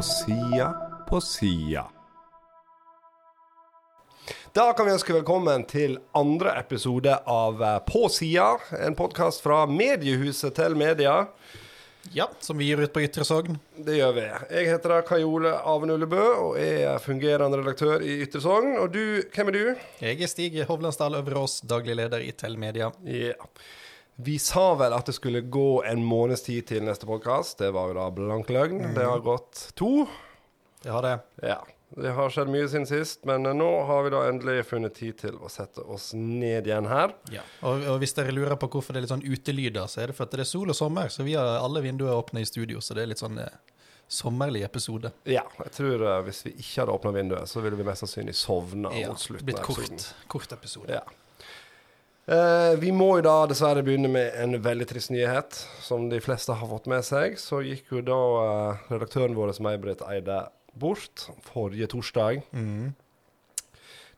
på sida på sida. Da kan vi ønske velkommen til andre episode av eh, På sida, en podkast fra mediehuset til media. Ja, som vi gir ut på Ytre Sogn. Det gjør vi. Jeg heter da Kai Ole Avenullebø og er fungerende redaktør i Ytre Sogn. Og du, hvem er du? Jeg er Stig Hovlandsdal Øverås, daglig leder i Tell Media. Ja. Vi sa vel at det skulle gå en måneds tid til neste podkast. Det var jo da blank løgn. Det har gått to. Det har det. Ja. Det har skjedd mye siden sist, men nå har vi da endelig funnet tid til å sette oss ned igjen her. Ja. Og, og hvis dere lurer på hvorfor det er litt sånn utelyder, så er det fordi det er sol og sommer, så vi har alle vinduer åpne i studio, så det er litt sånn eh, sommerlig episode. Ja, jeg tror eh, hvis vi ikke hadde åpna vinduet, så ville vi mest sannsynlig sovna Ja, mot slutten blitt kort, kort episode. Ja. Eh, vi må jo da dessverre begynne med en veldig trist nyhet. Som de fleste har fått med seg, så gikk jo da eh, redaktøren vår, May-Britt Eide, bort forrige torsdag. Mm.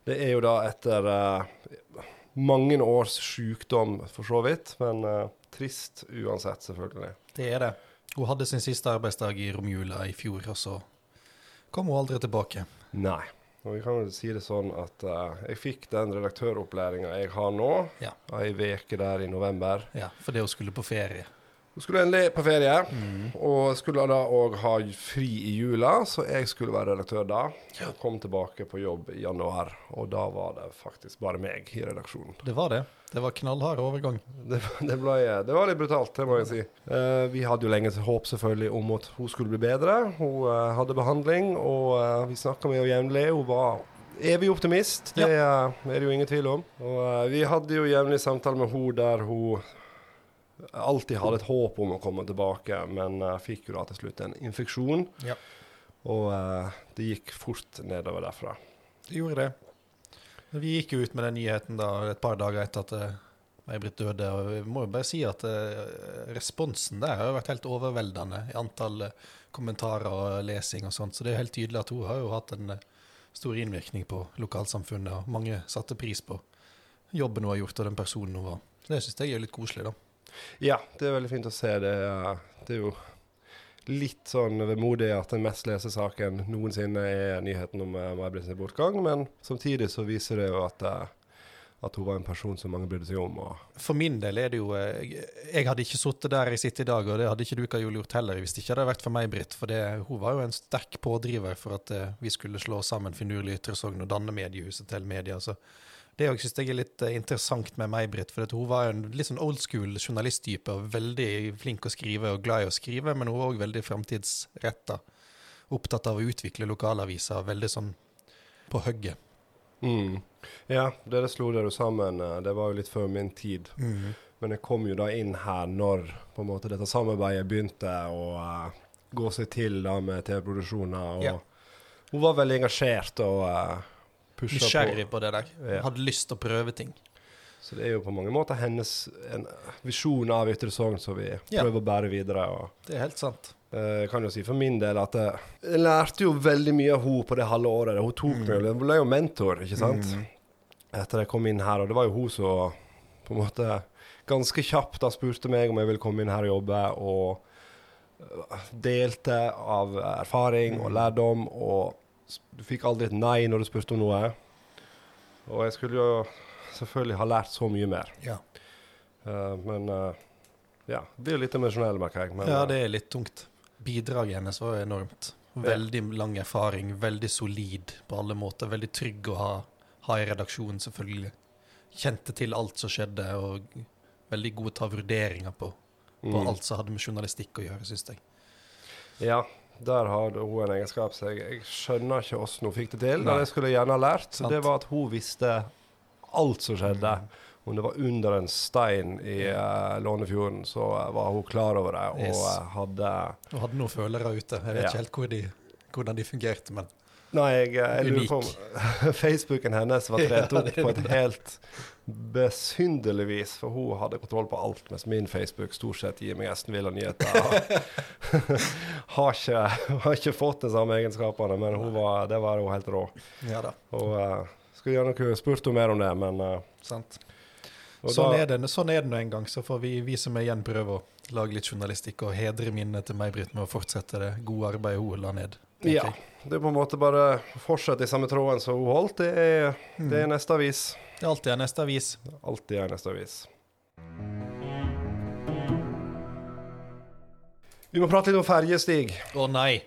Det er jo da etter eh, mange års sykdom, for så vidt. Men eh, trist uansett, selvfølgelig. Det er det. Hun hadde sin siste arbeidsdag i romjula i fjor, og så kom hun aldri tilbake. Nei. Og vi kan vel si det sånn at uh, jeg fikk den redaktøropplæringa jeg har nå, Ja. ei uke der i november. Ja, For det å skulle på ferie. Hun skulle endelig på ferie, Mm. og skulle da òg ha fri i jula, så jeg skulle være redaktør da. Og kom tilbake på jobb i januar, og da var det faktisk bare meg i redaksjonen. Det var det. Det var knallhard overgang. Det, det, ble, det var litt brutalt, det må jeg si. Uh, vi hadde jo lenge håp selvfølgelig om at hun skulle bli bedre. Hun uh, hadde behandling, og uh, vi snakka med henne jevnlig. Hun var evig optimist, det eh, er det jo ingen tvil om. Og uh, vi hadde jo jevnlig samtale med henne der hun alltid hadde et håp om å komme tilbake, men uh, fikk jo da til slutt en infeksjon. Ja. Og uh, det gikk fort nedover derfra. Det gjorde det. Vi gikk jo ut med den nyheten da et par dager etter at eh, May-Britt døde, og vi må jo bare si at responsen der har vært helt overveldende i antall kommentarer og lesing og sånt, så det er helt tydelig at hun har jo hatt en stor innvirkning på lokalsamfunnet, og mange satte pris på jobben hun har gjort og den personen hun var. Så det syns jeg er litt koselig, da. Ja, det er veldig fint å se. Det, det er jo litt sånn vemodig at den mest leste saken noensinne er nyheten om uh, May-Britt sin bortgang, men samtidig så viser det jo at, eh, at hun var en person som mange brydde seg om. For min del er det jo eh, Jeg, jeg hadde ikke sittet der jeg sitter i dag, og det hadde ikke du Kajol gjort heller, hvis det ikke hadde vært for meg, Britt. For det, hun var jo en sterk pådriver for at eh, vi skulle slå sammen Finurlig Ytre Sogn og danne mediehuset til media. Så det òg syns jeg er litt eh, interessant med meg, Britt. For hun var en litt sånn old school journalisttype, og veldig flink å skrive og glad i å skrive, men hun var òg veldig framtidsretta. Opptatt av å utvikle lokalaviser, veldig sånn på hugget. Mm. Ja, dere slo dere sammen. eh, Det var jo litt før min tid. Men jeg kom jo da inn her når på en måte dette samarbeidet begynte å uh, gå seg til da med TV-produksjoner. Og Ja. hun var veldig engasjert og uh, pusha på. Nysgjerrig på det der. Ja. Hadde lyst til å prøve ting. Så det er jo på mange måter hennes en visjon av Ytre Sogn som vi Ja. prøver å bære videre. og Det er helt sant. Eh, Jeg kan jo si for min del at jeg, jeg lærte jo veldig mye av henne på det halve året. Hun tok Mm. meg, hun ble jo mentor, ikke sant? Etter jeg kom inn her. Og det var jo hun som på en måte ganske kjapt da spurte meg om jeg ville komme inn her og jobbe. Og eh, delte av erfaring Mm. og lærdom. Og du fikk aldri et nei når du spurte om noe. Og jeg skulle jo selvfølgelig ha lært så mye mer. Ja. Uh, men uh, ja, det blir litt emosjonell, merker jeg. Men, Ja, eh, det er litt tungt. Bidraget hennes var jo enormt. Veldig lang erfaring, veldig solid på alle måter. Veldig trygg å ha, ha i redaksjonen, selvfølgelig. Kjente til alt som skjedde, og veldig god til å ta vurderinger på, på mm. alt som hadde med journalistikk å gjøre, syns jeg. Ja, der hadde hun en egenskap som jeg, jeg skjønner ikke hvordan hun fikk det til. Nei. Det jeg skulle gjerne ha lært. Sant. Det var at hun visste alt som skjedde. Mm. Om det var under en stein i uh, Lånefjorden, så var hun klar over det og Yes. eh, hadde Hun hadde noen følere ute. Jeg vet Ja. ikke helt hvor de, hvordan de fungerte, men Nei, jeg, eh, jeg lurer på om Facebooken hennes var trent opp er på et helt besynderlig vis, for hun hadde kontroll på alt, mens min Facebook stort sett gir meg Esten Villa-nyheter. har, ikke, har ikke fått de samme egenskapene, men hun var, det var hun helt rå. ja da. Og uh, skulle gjerne spurt henne mer om det, men uh, Sant. Sånn er det sånn er det nå en gang. Så får vi, vi som er igjen, prøve å lage litt journalistikk og hedre minnet til May-Britt med å fortsette det gode arbeidet hun la ned. Ja. Det er på en måte bare å fortsette i samme tråden som hun holdt. Det er, det er neste avis. Det er alltid er neste avis. Alltid er neste avis. Vi må prate litt om ferje, Stig. Å nei,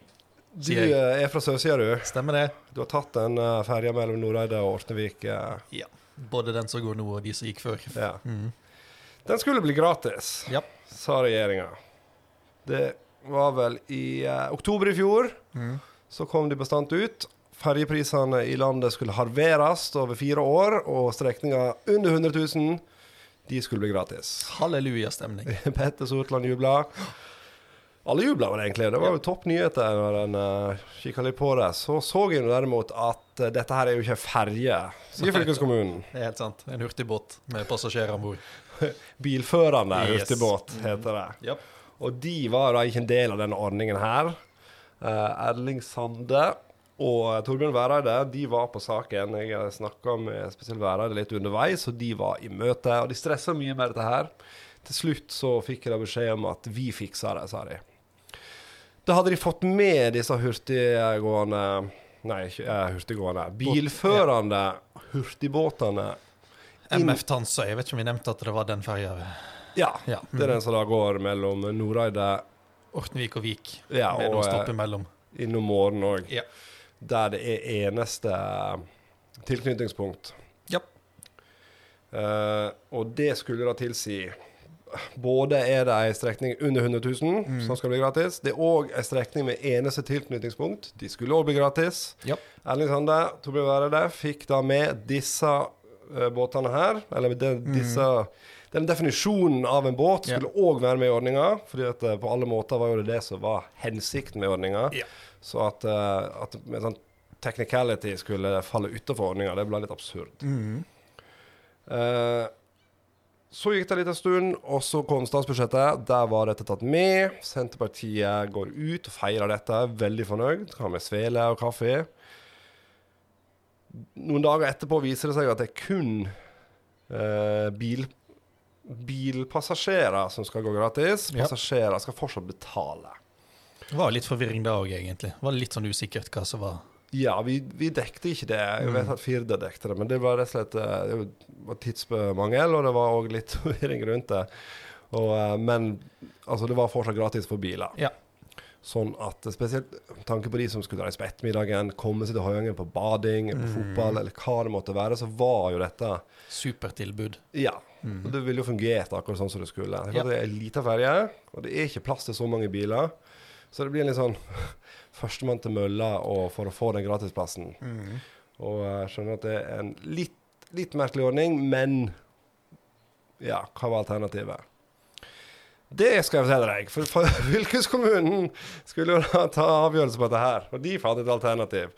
Du eh, er fra sørsida, du. Stemmer det? Du har tatt den uh, ferja mellom Noreide og Ortenvik. eh, Ja. Både den som går nå, og de som gikk før. ja. Mm. Den skulle bli gratis, Ja. sa regjeringa. Det var vel i eh, oktober i fjor. Mm. Så kom de bastant ut. Ferjeprisene i landet skulle halveres over fire år, og strekninger under 100 000 de skulle bli gratis. Halleluja-stemning. Petter Sortland jubla. Alle jubla vel egentlig. Det var jo topp nyheter når en uh, kikka litt på det. Så så jeg derimot at uh, dette her er jo ikke ferje, sier fylkeskommunen. Det er helt sant. En hurtigbåt med passasjerer om bord. Bilførende Yes. hurtigbåt, heter det. Ja. Og de var da ikke en del av denne ordningen her. Uh, Erling Sande og Torbjørn Væreide de var på saken. Jeg snakka med spesielt Væreide litt underveis, og de var i møte. Og de stressa mye med dette her. Til slutt så fikk da beskjed om at vi fiksa det, sa de. Da hadde de fått med disse hurtiggående Nei, ikke eh, hurtiggående. Bilførende hurtigbåtene. MF Tansøy. Jeg vet ikke om vi nevnte at det var den ferja. Ja, Ja. det er den som da går mellom Noreide Ortenvik og Vik. ja, med og noe stopp eh, imellom. innom Måren òg. Ja. Der det er eneste tilknytningspunkt. Ja. Uh, og det skulle da tilsi både er det ei strekning under 100 000 Mm. som skal bli gratis. Det er òg ei strekning med eneste tilknytningspunkt. De skulle òg bli gratis. Yep. Erling Sande, Torbjørn Væreide, fikk da med disse uh, båtene her. Eller de, disse Den definisjonen av en båt Mm. Skulle òg være med i ordninga. fordi at eh, på alle måter var jo det det som var hensikten med ordninga. Yep. Så at, uh, at med sånn technicality skulle falle utenfor ordninga, det ble litt absurd. Mm. Eh, så gikk det litt en stund, og så kom statsbudsjettet. Der var dette tatt med. Senterpartiet går ut og feirer dette, veldig fornøyd. Har med svele og kaffe. Noen dager etterpå viser det seg at det er kun eh, bil, bilpassasjerer som skal gå gratis. Passasjerer skal fortsatt betale. Det var litt forvirring da òg, egentlig. Det var litt sånn usikkert hva som var Ja, vi, vi dekte ikke det. Jeg vet at Firda dekte det, men det var rett og slett eh, det var tidsmangel, og det var òg litt forvirring rundt det. Og, eh, men altså, det var fortsatt gratis for biler. Ja. Sånn at eh, spesielt tanke på de som skulle reise på ettermiddagen, komme seg til Høyangen på bading, på fotball, eller hva det måtte være, så var jo dette supertilbud. Ja. Og det ville jo fungert akkurat sånn som det skulle. Det er, Ja. en liten ferje, og det er ikke plass til så mange biler. Så det blir en litt sånn førstemann til mølla for å få den gratisplassen. Og jeg skjønner at det er en litt, litt merkelig ordning, men ja, hva var alternativet? Det skal jeg fortelle deg, for, fylkeskommunen skulle jo ta avgjørelse på dette her, og de fant et alternativ.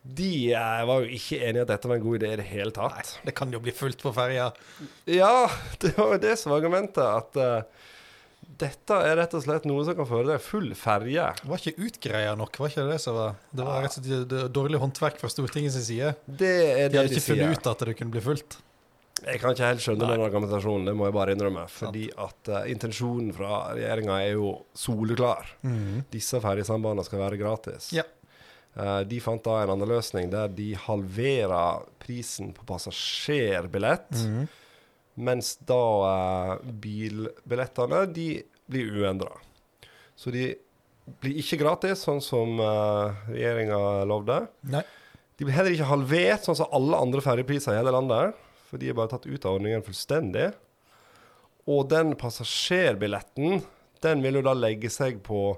De eh, var jo ikke enige i at dette var en god idé i det hele tatt. Nei, Det kan jo bli fullt på ferja. Ja, det var jo det som var argumentet. At eh, dette er rett og slett noe som kan føre deg full ferje. Det var ikke utgreia nok, var ikke det det som var Det var rett og slett dårlig håndverk fra Stortingets side. Det er det De det hadde de, ikke sier. funnet ut at det kunne bli fullt. Jeg kan ikke helt skjønne Nei. den argumentasjonen, det må jeg bare innrømme. Fordi at uh, intensjonen fra regjeringa er jo soleklar. Disse ferjesambandene skal være gratis. Ja. Uh, de fant da en annen løsning der de halverer prisen på passasjerbillett. Mhm. Mens da eh, bilbillettene de blir uendra. Så de blir ikke gratis, sånn som uh, regjeringa lovde. Nei. De blir heller ikke halvert, sånn som alle andre ferjepriser i hele landet. For de er bare tatt ut av ordningen fullstendig. Og den passasjerbilletten, den vil jo da legge seg på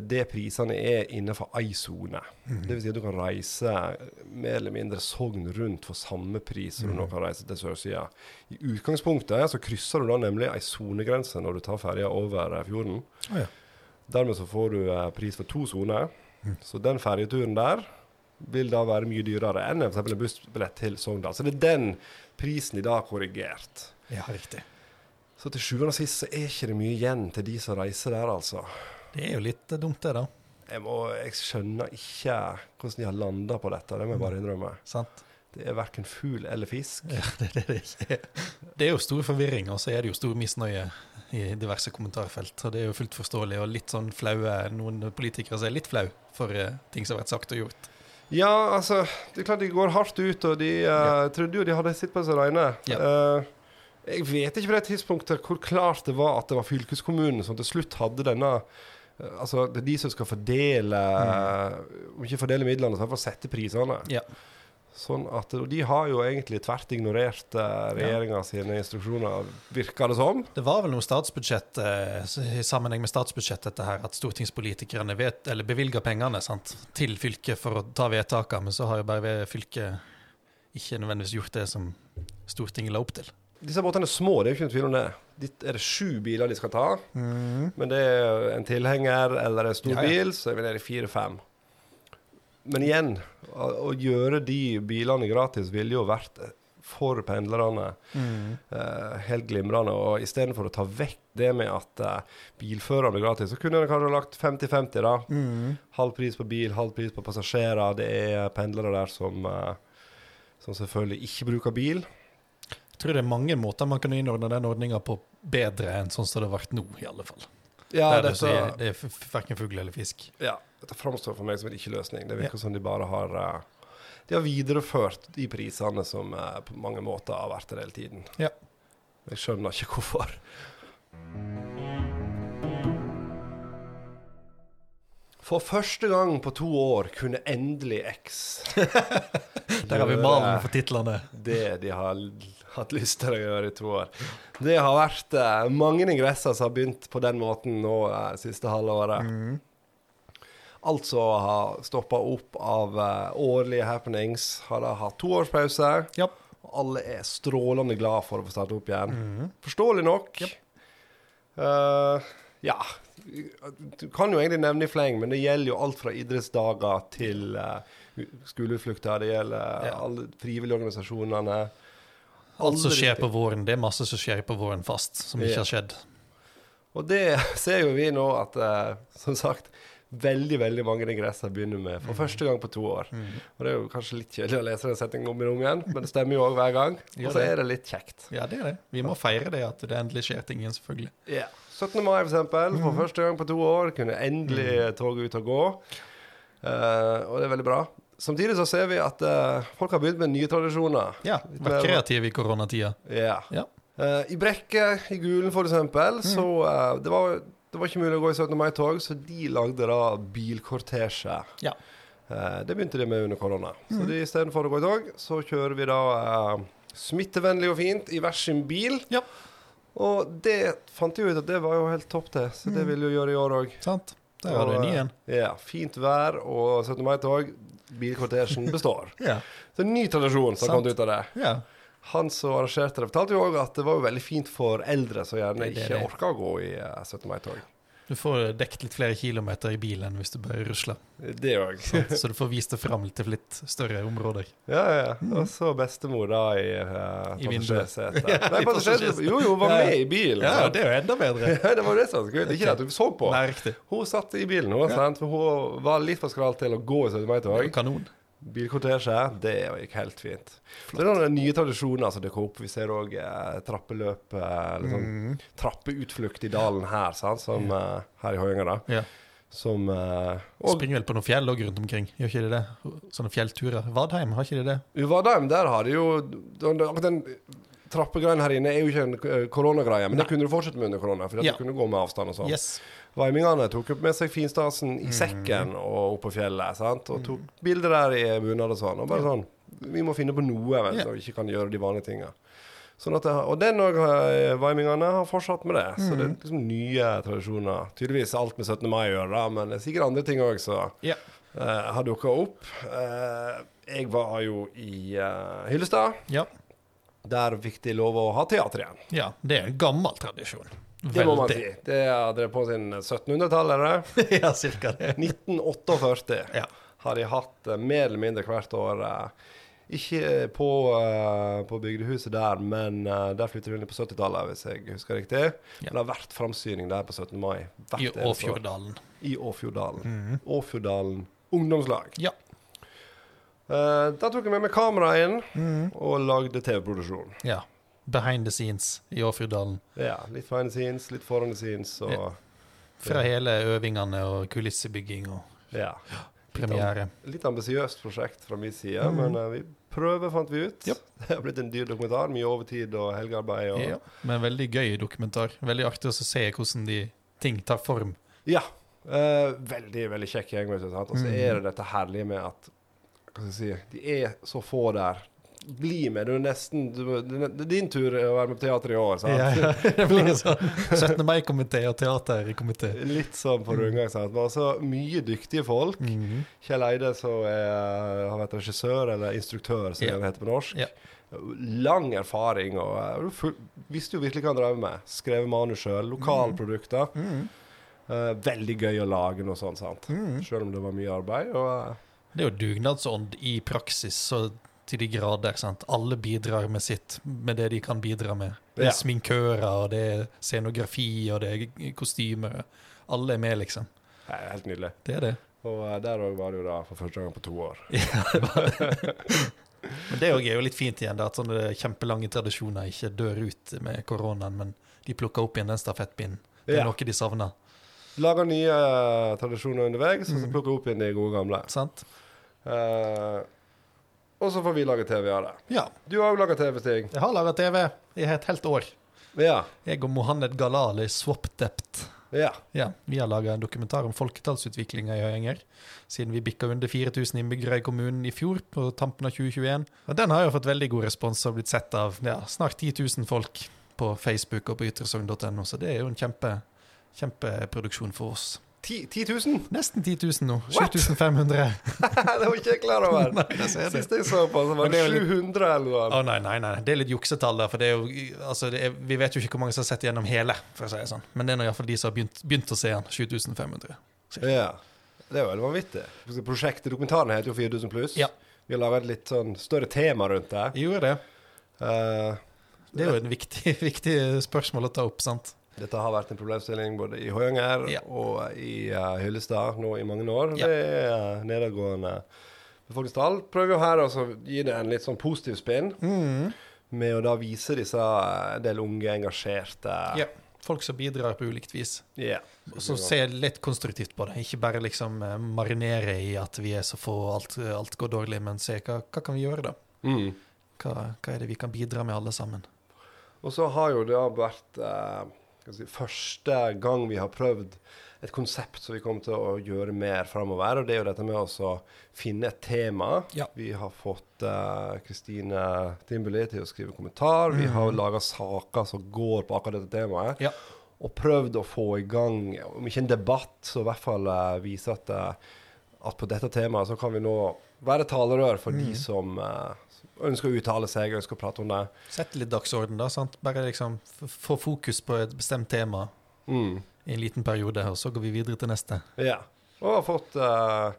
det prisene er innenfor ei sone. Det vil si at du kan reise mer eller mindre Sogn rundt for samme pris som du nå kan reise til sørsida. I utgangspunktet så krysser du da nemlig ei sonegrense når du tar ferja over eh, fjorden. Oh, ja. Dermed så får du eh, pris for to soner. Så den ferjeturen der vil da være mye dyrere enn f.eks. en bussbillett til Sogndal. Så det er den prisen de da har korrigert. ja, riktig. Så til sjuende og sist så er ikke det mye igjen til de som reiser der, altså. Det er jo litt eh, dumt, det, da. Jeg, må, jeg skjønner ikke hvordan de har landa på dette, det må jeg bare innrømme. Sant? Det er verken fugl eller fisk. Ja, det, det, det, er. det er jo stor forvirring, og så er det jo stor misnøye i diverse kommentarfelt. Og det er jo fullt forståelig og litt sånn flaue. Noen politikere som er litt flau for uh, ting som har vært sagt og gjort. Ja, altså Det er klart de går hardt ut, og de eh, trodde jo de hadde sitt på seg reine. Ja. Uh, jeg vet ikke på det tidspunktet hvor klart det var at det var fylkeskommunen som til slutt hadde denne Altså, det er de som skal fordele Om ikke fordele midlene, så i hvert fall sette prisene. Ja. Sånn at, og de har jo egentlig tvert ignorert uh, regjeringa sine instruksjoner, virker det som. Det var vel noe statsbudsjett eh, i sammenheng med statsbudsjettet dette her, at stortingspolitikerne vet, eller bevilger pengene sant, til fylket for å ta vedtakene, men så har jo bare fylket ikke nødvendigvis gjort det som Stortinget la opp til. Disse båtene er små, det er jo ikke noen tvil om det. Dit er det sju biler de skal ta. Men det er en tilhenger eller en stor Ja, ja. bil, så er vi nede i fire-fem. Men igjen, å, å gjøre de bilene gratis ville jo vært for pendlerne eh, helt glimrende. Og istedenfor å ta vekk det med at uh, bilførerne er gratis, så kunne en kanskje lagt 50-50, da. Halv pris på bil, halv pris på passasjerer. Det er pendlere der som, uh, som selvfølgelig ikke bruker bil. Jeg tror det er mange måter man kan innordne den ordninga på bedre enn sånn som det har vært nå, i alle fall. Ja, Der det, dette, er, det er verken fugl eller fisk. Ja, dette framstår for meg som en ikke-løsning. Det virker som de bare har eh, De har videreført de prisene som eh, på mange måter har vært der hele tiden. Ja. Jeg skjønner ikke hvorfor. For første gang på to år kunne endelig X Der har vi malen for titlene. det de har hatt lyst til å gjøre i to år. Det har vært eh, mange ingresser som har begynt på den måten nå eh, siste halvåret. Alt som har stoppa opp av eh, årlige happenings, har da hatt toårspause. Og Alle er strålende glad for å få starte opp igjen. Forståelig nok. Eh, ja. Du kan jo egentlig nevne i fleng, men det gjelder jo alt fra idrettsdager til uh, skoleutflukter. Det gjelder Ja. alle frivillige organisasjonene. Alt som skjer på våren, det er masse som skjer på våren fast, som Ja. ikke har skjedd. Og det ser jo vi nå at, eh, som sagt, veldig veldig mange ingresser begynner med for første gang på to år. Og det er jo kanskje litt kjedelig å lese den setningen om og om igjen, men det stemmer jo òg hver gang. Og så er det litt kjekt. Ja, det er det. Vi må feire det at det endelig skjer ting igjen, selvfølgelig. 17. mai, for eksempel. For første gang på to år kunne endelig toget ut og gå. Uh, og det er veldig bra. Samtidig så ser vi at uh, folk har begynt med nye tradisjoner. Ja, vært kreative i koronatida. Ja. Ja. Uh, I Brekke, i Gulen for eksempel, så uh, det, var, det var ikke mulig å gå i 17. mai-tog, så de lagde da bilkortesje. Ja. Det begynte de med under korona. Så de, istedenfor å gå i tog, så kjører vi da smittevennlig og fint i hver sin bil. Ja. Og det fant jeg ut at det var jo helt topp til, så det vil vi jo gjøre i år òg. Sant? Der har du en ny en. Ja, fint vær og 17. mai-tog. Bilkortesjen består. Ja. Så en ny tradisjon som har kommet ut av det. ja. Han som arrangerte det, fortalte jo òg at det var jo veldig fint for eldre som gjerne er ikke orka å gå i eh, 17. mai-tog. Du får dekket litt flere kilometer i bilen hvis du bare rusler. Det òg. Så du får vist det fram til litt større områder. Ja, ja. ja. Og så bestemor da i uh, I passasjersetet. Ja, Nei, passasjersetet. Jo, jo, var Ja, ja. med i bilen. Ja, det er jo enda bedre. Ja, det var det som var så kult. Ikke det at du så på. Nei, riktig. Hun satt i bilen, hun, sant? for hun var litt for skral til å gå i 70 meter òg. kanon. Bilkortesje, det gikk helt fint. Så det er noen nye tradisjoner som dukker opp. Vi ser òg eh, trappeløp, eh, eller sånn Mm. trappeutflukt i dalen her, sant? Som, eh, her i Høyanger, da. Ja. Som eh, og Springer vel på noen fjell òg rundt omkring, gjør ikke de det? Sånne fjellturer. Vadheim, har ikke de det? Vadheim der har de jo den, den trappegreien her inne er jo ikke en eh, koronagreie, men det kunne du fortsette med under korona. For Ja. du kunne gå med avstand og sånn. Yes. Vaimingene tok opp med seg finstasen Mm. i sekken og opp på fjellet. sant? Og tok bilder der i bunad og sånn. Og bare sånn Vi må finne på noe vel, når vi ikke kan gjøre de vanlige tinga. Sånn det, og den òg, Vimingene, har fortsatt med det. Så Mm. det er liksom nye tradisjoner. Tydeligvis alt med 17. mai å gjøre, men det er sikkert andre ting òg som Ja. uh, har dukka opp. Uh, jeg var jo i uh, Hyllestad. Ja. Der fikk de lov å ha teater igjen. ja. Det er en gammel tradisjon. Det må man si. Det har drevet på siden 1700-tallet. eller? ja, cirka det. 1948 Ja. har de hatt eh, mer eller mindre hvert år. eh, ikke på, eh, på bygdehuset der, men der flytter vi inn på 70-tallet, hvis jeg husker riktig. Ja. Men det har vært framsyning der på 17. mai. I Åfjorddalen. I Åfjorddalen. I -hmm. Åfjorddalen ungdomslag. Ja. Eh, da tok jeg med meg kamera inn Mm. og lagde TV-produksjon. ja. behind the scenes i Åfjorddalen. Ja, litt behind the scenes, litt foran the scenes og Ja. Fra hele øvingene og kulissebygging og ja. premiere. Litt ambisiøst prosjekt fra min side, mm. men uh, vi prøver, fant vi ut. Yep. Det har blitt en dyr dokumentar. Mye overtid og helgearbeid. Og, Ja, men veldig gøy dokumentar. Veldig artig å se hvordan de ting tar form. Ja. Uh, veldig, veldig kjekk gjeng. Og så Mhm. er det dette herlige med at Hva skal jeg si De er så få der. Bli med. Du er nesten du, Det er din tur å være med på teater i år. sant? Ja, ja. Det blir så sånn 17. mai-komité og teater i komité. Litt sånn på rundgang. sant? Men altså, mye dyktige folk. Mhm. Kjell Eide, som har vært regissør, eller instruktør, som Ja. det heter på norsk. Ja. Lang erfaring og eh, full, visste jo virkelig hva han drev med. Skrevet manus sjøl. Lokalprodukter. Mm -hmm. uh, veldig gøy å lage noe sånt, sant. Mhm. Sjøl om det var mye arbeid. Og eh, Det er jo dugnadsånd i praksis så til de grader. sant? Alle bidrar med sitt, med det de kan bidra med. Det er Ja. sminkører, og det er scenografi, og det er kostymer. Alle er med, liksom. det er helt nydelig. Det er det. Og eh, der òg var det jo da for første gang på to år. Ja, det var det. Men det er jo litt fint igjen, da, at sånne kjempelange tradisjoner ikke dør ut med koronaen, men de plukker opp igjen den stafettpinnen. Det er Ja. noe de savner. Lager nye eh, tradisjoner underveis, og så Mhm. plukker opp igjen de gode gamle. Sant? Eh, og så får vi lage TV av det. Ja. Du har jo laga TV, Stig. Jeg har laga TV i et helt år. Ja. Jeg og Mohammed Galali Swapdept. ja. Ja, vi har laga en dokumentar om folketallsutviklinga i Høyanger. Siden vi bikka under 4000 innbyggere i kommunen i fjor, på tampen av 2021. Og den har jo fått veldig god respons og blitt sett av ja, snart 10 000 folk på Facebook og på ytresogn.no, så det er jo en kjempe, kjempeproduksjon for oss. 10 10 000? Nesten 10 000 nå. 7500. det var ikke jeg klar over. Nei, det ser jeg. Sist jeg så på, så var det det er litt- 700 eller Å Oh, nei, nei, nei. Det er litt juksetall der. For det er jo, altså, er, vi vet jo ikke hvor mange som har sett gjennom hele, for å si det sånn. Men det er iallfall de som har begynt, begynt å se den. 7500. Ja. Det er jo helt vanvittig. Prosjektet, dokumentaren heter jo 4000 pluss. Ja. Vi har laga et litt sånn større tema rundt det. Gjorde det. Uh, Det er jo en viktig, viktig spørsmål å ta opp, sant? Dette har vært en problemstilling både i Høyanger Ja. og i uh, Hyllestad nå i mange år. Ja. Det er eh, nedadgående befolkningstall. Prøver jo her å gi det en litt sånn positiv spinn, Mm. med å da vise disse eh, en del unge, engasjerte Ja. Folk som bidrar på ulikt vis. Ja. Og så se litt konstruktivt på det. Ikke bare liksom marinere i at vi er så få alt, alt går dårlig, men se hva, hva kan vi gjøre, da? Mm. Hva, hva er det vi kan bidra med, alle sammen? Og så har jo det vært eh, si, første gang vi har prøvd et konsept som vi kommer til å gjøre mer framover. Og det er jo dette med å finne et tema. Ja. Vi har fått Kristine Kristine Timbuli til å skrive kommentar. Vi har laga saker som går på akkurat dette temaet. Ja. Og prøvd å få i gang, om ikke en debatt, så i hvert fall uh, vise at, uh, at på dette temaet så kan vi nå være talerør for de som eh, ønsker å uttale seg, ønsker å prate om det. Sette litt dagsorden, da. sant? Bare liksom få fokus på et bestemt tema Mm. i en liten periode, og så går vi videre til neste. Ja. Og har fått uh,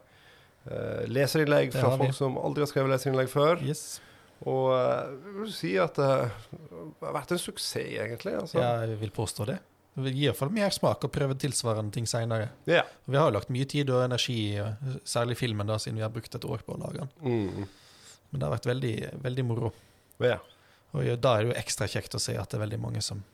uh, leserinnlegg fra folk som aldri har skrevet leserinnlegg før. Yes. Og eh, jeg vil si at det har vært en suksess, egentlig. Altså. Ja, jeg vil påstå det. Det gir iallfall mer smak å prøve tilsvarende ting seinere. Ja. Vi har jo lagt mye tid og energi, særlig filmen, da, siden vi har brukt et år på å lage den. Mm. Men det har vært veldig, veldig moro. ja. Og ja, da er det jo ekstra kjekt å se at det er veldig mange som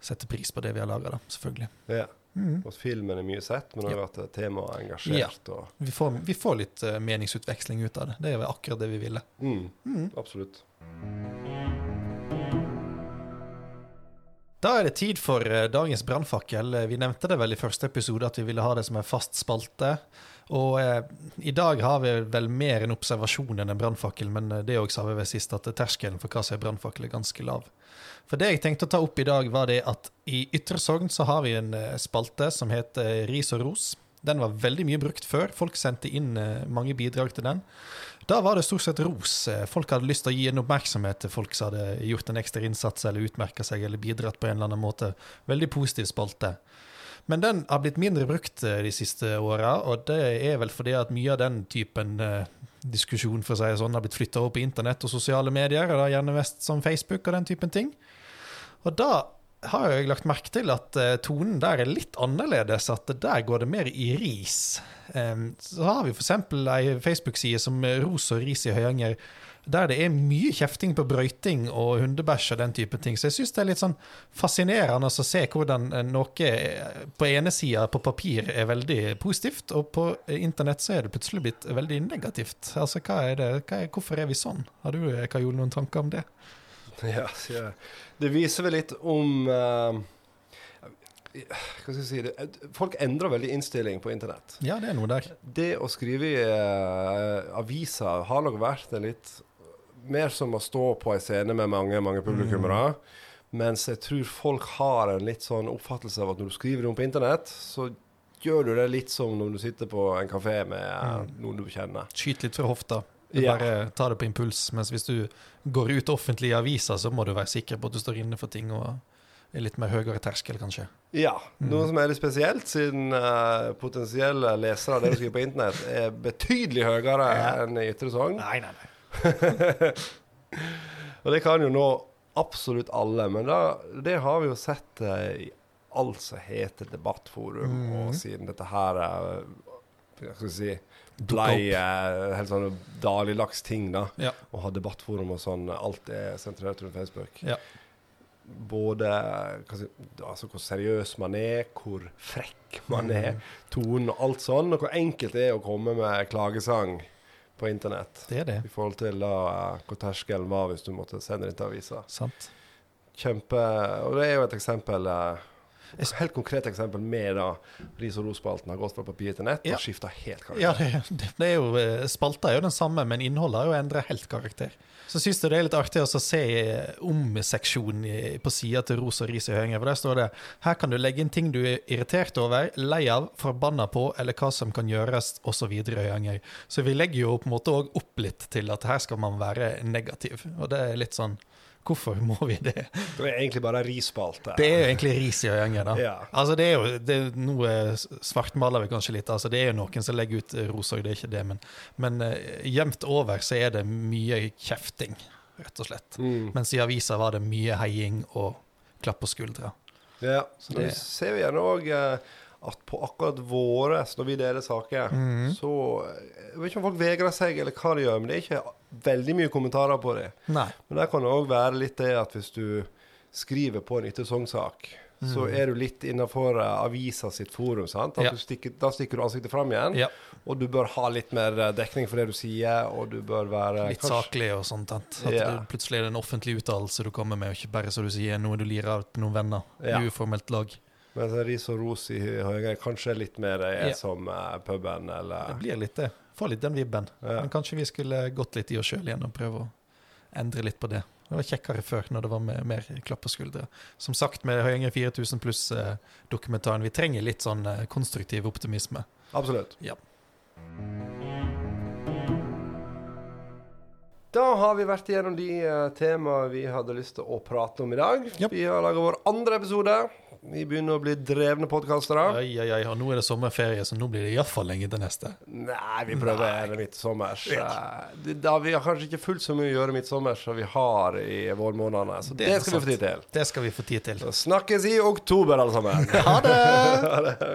setter pris på det vi har laga. Selvfølgelig. ja. Mm. Og filmen er mye sett, men Ja. har at temaet er Ja. Og, Vi, får, vi får litt uh, meningsutveksling ut av det. Det er jo akkurat det vi ville. mm. Mm. Absolutt. Da er det tid for eh, dagens brannfakkel. Eh, Vi nevnte det vel i første episode at vi ville ha det som en fast spalte. Og eh, i dag har vi vel mer en observasjon enn en brannfakkel, men eh, det òg sa vi ved sist, at terskelen for hva som er brannfakkel, er ganske lav. For det jeg tenkte å ta opp i dag, var det at i Ytre Sogn så har vi en eh, spalte som heter Ris og ros. Den var veldig mye brukt før. Folk sendte inn eh, mange bidrag til den. Da var det stort sett ros. Eh, Folk hadde lyst til å gi en oppmerksomhet til folk som hadde gjort en ekstra innsats eller utmerka seg eller bidratt på en eller annen måte. Veldig positiv spalte. Men den har blitt mindre brukt eh, de siste åra, og det er vel fordi at mye av den typen eh, diskusjon for å si sånn, har blitt flytta over på internett og sosiale medier, og da gjerne mest som Facebook og den typen ting. Og da har jeg lagt merke til at eh, tonen der er litt annerledes, at der går det mer i ris. Em, så har vi f.eks. ei Facebook-side som Ros og ris i Høyanger, der det er mye kjefting på brøyting og hundebæsj og den type ting. Så jeg syns det er litt sånn fascinerende å se hvordan eh, noe eh, på ene sida på papir er veldig positivt, og på internett så er det plutselig blitt veldig negativt. Altså, hva er det, hva er, Hvorfor er vi sånn? Har du Kajol, noen tanker om det? Ja, det viser vel litt om uh hva skal jeg si, det, Folk endrer veldig innstilling på internett. Ja, Det er noe der. Det å skrive i uh, aviser har nok vært det litt mer som å stå på en scene med mange mange publikummere. Mm. Mens jeg tror folk har en litt sånn oppfattelse av at når du skriver noe på internett, så gjør du det litt som når du sitter på en kafé med mm. noen du kjenner. Skyt litt fra hofta. Ja. bare ta det på impuls. Mens hvis du går ut offentlig i aviser, så må du være sikker på at du står inne for ting. og er litt mer høyere terskel, kanskje. Ja. Noe mm. som er litt spesielt, siden uh, potensielle lesere av det du skriver på internett, er betydelig høyere ja. enn i Ytre Sogn. Nei, nei, nei. og det kan jo nå absolutt alle, men da, det har vi jo sett uh, i alt som heter debattforum, mm. og siden dette her uh, Hva skal vi si blei uh, helt sånn dagligdags ting, da. Ja. Og ha debattforum og sånn. Alt er sentrert rundt Facebook. Ja både altså hvor seriøs man er, hvor frekk man er, mm. tonen og alt sånn, og hvor enkelt det er å komme med klagesang på internett. Det er det. I forhold til da, hvor terskelen var hvis du måtte sende det til avisa. Sant. Kjempe Og det er jo et eksempel eh, et helt konkret eksempel med da ris- og ros-spalten har gått fra papir til nett ja. og skifta helt karakter. Ja, det, det, er jo, eh, Spalta er jo den samme, men innholdet har jo endra helt karakter. Så syns jeg det er litt artig å se om-seksjonen på sida til Ros og ris i høringer. For der står det her kan du legge inn ting du er irritert over, lei av, forbanna på, eller hva som kan gjøres, osv. Så, så vi legger jo på en måte òg opp litt til at her skal man være negativ. Og det er litt sånn Hvorfor må vi det? Det er egentlig bare risspalte. Det er jo egentlig ris i øynene, da. Ja. Altså, det er jo det er noe svartmaler vi kanskje litt. Altså, det er jo noen som legger ut ros òg, det er ikke det. Men, men uh, jevnt over så er det mye kjefting, rett og slett. Mm. Mens i avisa var det mye heiing og klapp på skuldra. Ja, så det ser vi gjerne òg at på akkurat våre, når vi deler saker, mm. så Jeg vet ikke om folk vegrer seg, eller hva de gjør, men det er ikke veldig mye kommentarer på det. Nei. Men der kan det òg være litt det at hvis du skriver på en yttersogn-sak, mm. så er du litt innafor uh, avisa sitt forum. sant? Ja. Stikker, da stikker du ansiktet fram igjen, ja. og du bør ha litt mer uh, dekning for det du sier, og du bør være Litt kanskje, saklig og sånt. At, at yeah. du, plutselig er det en offentlig uttalelse du kommer med, og ikke bare så du sier noe du lirer av noen venner Ja. uformelt lag. Mens ris og ros i Høyre kanskje litt mer er ja. som uh, puben, eller Det blir litt det. Får litt den vibben. Ja. Men kanskje vi skulle gått litt i oss sjøl igjen og prøve å endre litt på det. Det var kjekkere før, når det var med, mer klapp på skuldra. Som sagt, med Høyanger 4000 pluss-dokumentaren, vi trenger litt sånn uh, konstruktiv optimisme. Absolutt. Ja. Da har vi vært igjennom de uh, temaene vi hadde lyst til å prate om i dag. Yep. Vi har laga vår andre episode. Vi begynner å bli drevne podkastere. Ja, ja, ja. Nå er det sommerferie, så nå blir det iallfall lenge til neste. Nei, vi prøver Nei. midtsommers. Da, vi har kanskje ikke fullt så mye å gjøre midtsommers som vi har i vårmånedene. Så det, det skal sant. vi få tid til. Det skal vi få tid til. Så snakkes i oktober, alle sammen. ha det! ha det.